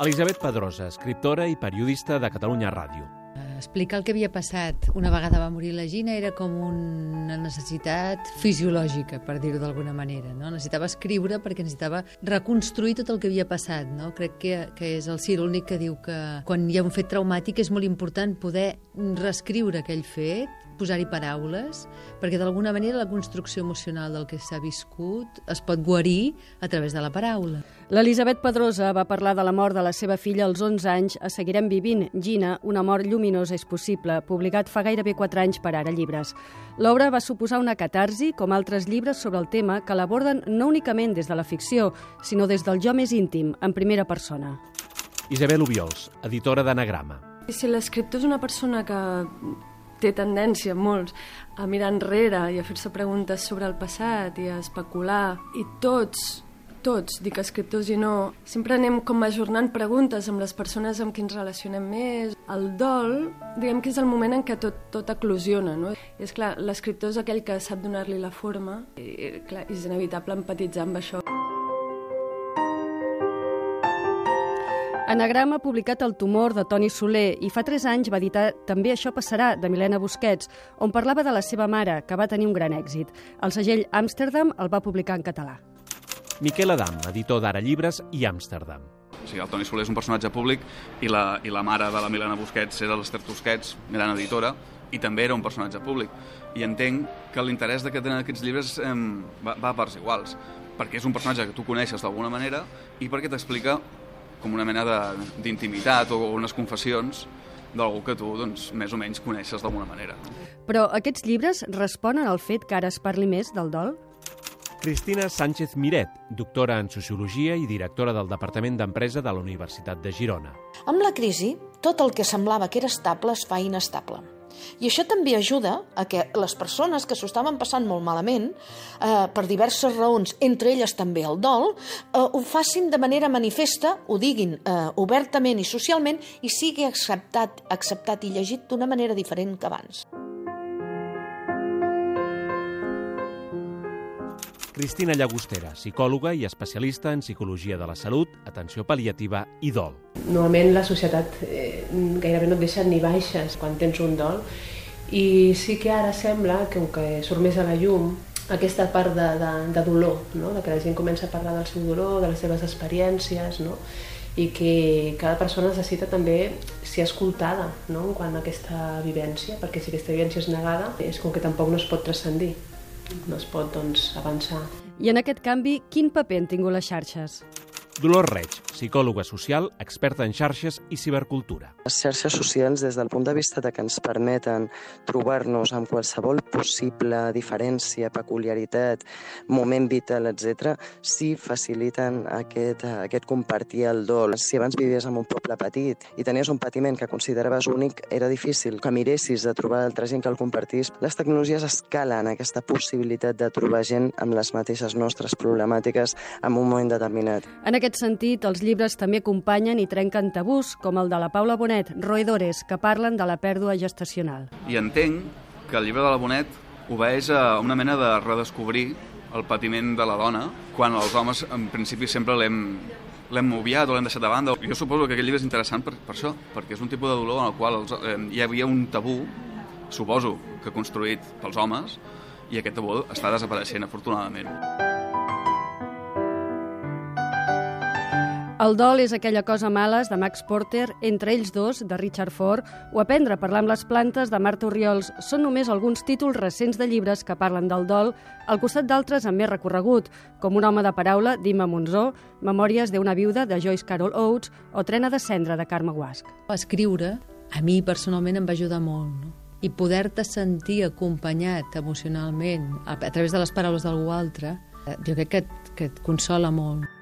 Elisabet Pedrosa, escriptora i periodista de Catalunya Ràdio. Explicar el que havia passat una vegada va morir la Gina era com una necessitat fisiològica, per dir-ho d'alguna manera. No? Necessitava escriure perquè necessitava reconstruir tot el que havia passat. No? Crec que, que és el Cir l'únic que diu que quan hi ha un fet traumàtic és molt important poder reescriure aquell fet posar-hi paraules, perquè d'alguna manera la construcció emocional del que s'ha viscut es pot guarir a través de la paraula. L'Elisabet Pedrosa va parlar de la mort de la seva filla als 11 anys a Seguirem vivint, Gina, una mort lluminosa és possible, publicat fa gairebé 4 anys per Ara Llibres. L'obra va suposar una catarsi, com altres llibres sobre el tema, que l'aborden no únicament des de la ficció, sinó des del jo més íntim, en primera persona. Isabel Ubiols, editora d'Anagrama. Si l'escriptor és una persona que té tendència, molts, a mirar enrere i a fer-se preguntes sobre el passat i a especular. I tots, tots, dic escriptors i no, sempre anem com ajornant preguntes amb les persones amb qui ens relacionem més. El dol, diguem que és el moment en què tot, tot eclosiona, no? I és clar, l'escriptor és aquell que sap donar-li la forma i, clar, és inevitable empatitzar amb això. Anagrama ha publicat El tumor de Toni Soler i fa 3 anys va editar També això passarà, de Milena Busquets, on parlava de la seva mare, que va tenir un gran èxit. El segell Amsterdam el va publicar en català. Miquel Adam, editor d'Ara Llibres i Amsterdam. O sigui, el Toni Soler és un personatge públic i la, i la mare de la Milena Busquets era l'Ester Tusquets, gran editora, i també era un personatge públic. I entenc que l'interès que tenen aquests llibres eh, va, va a parts iguals, perquè és un personatge que tu coneixes d'alguna manera i perquè t'explica com una mena d'intimitat o unes confessions d'algú que tu doncs, més o menys coneixes d'alguna manera. Però aquests llibres responen al fet que ara es parli més del dol? Cristina Sánchez Miret, doctora en Sociologia i directora del Departament d'Empresa de la Universitat de Girona. Amb la crisi, tot el que semblava que era estable es fa inestable. I això també ajuda a que les persones que s'ho estaven passant molt malament, eh, per diverses raons, entre elles també el dol, eh, ho facin de manera manifesta, ho diguin eh, obertament i socialment, i sigui acceptat, acceptat i llegit d'una manera diferent que abans. Cristina Llagostera, psicòloga i especialista en psicologia de la salut, atenció pal·liativa i dol. Normalment la societat eh, gairebé no et deixa ni baixes quan tens un dol i sí que ara sembla que, que surt més a la llum aquesta part de, de, de dolor, no? de que la gent comença a parlar del seu dolor, de les seves experiències, no? i que cada persona necessita també ser escoltada no? a aquesta vivència, perquè si aquesta vivència és negada és com que tampoc no es pot transcendir no es pot doncs, avançar. I en aquest canvi, quin paper han tingut les xarxes? Dolors Reig, psicòloga social, experta en xarxes i cibercultura. Les xarxes socials, des del punt de vista de que ens permeten trobar-nos amb qualsevol possible diferència, peculiaritat, moment vital, etc., sí faciliten aquest, aquest compartir el dol. Si abans vivies en un poble petit i tenies un patiment que consideraves únic, era difícil que miressis de trobar altra gent que el compartís. Les tecnologies escalen aquesta possibilitat de trobar gent amb les mateixes nostres problemàtiques en un moment determinat. En aquest sentit, els llibres també acompanyen i trenquen tabús, com el de la Paula Bonet, Roedores, que parlen de la pèrdua gestacional. I entenc que el llibre de la Bonet obeeix a una mena de redescobrir el patiment de la dona, quan els homes, en principi, sempre l'hem l'hem obviat o l'hem deixat de banda. Jo suposo que aquest llibre és interessant per, per això, perquè és un tipus de dolor en el qual els, eh, hi havia un tabú, suposo que construït pels homes, i aquest tabú està desapareixent, afortunadament. El dol és aquella cosa males de Max Porter, entre ells dos, de Richard Ford, o Aprendre a parlar amb les plantes de Marta Oriols són només alguns títols recents de llibres que parlen del dol, al costat d'altres amb més recorregut, com Un home de paraula d'Imma Monzó, Memòries d'una viuda de Joyce Carol Oates o Trena de cendra de Carme Guasc. Escriure, a mi personalment em va ajudar molt, no? i poder-te sentir acompanyat emocionalment a, a través de les paraules d'algú altre, eh, jo crec que, que et consola molt.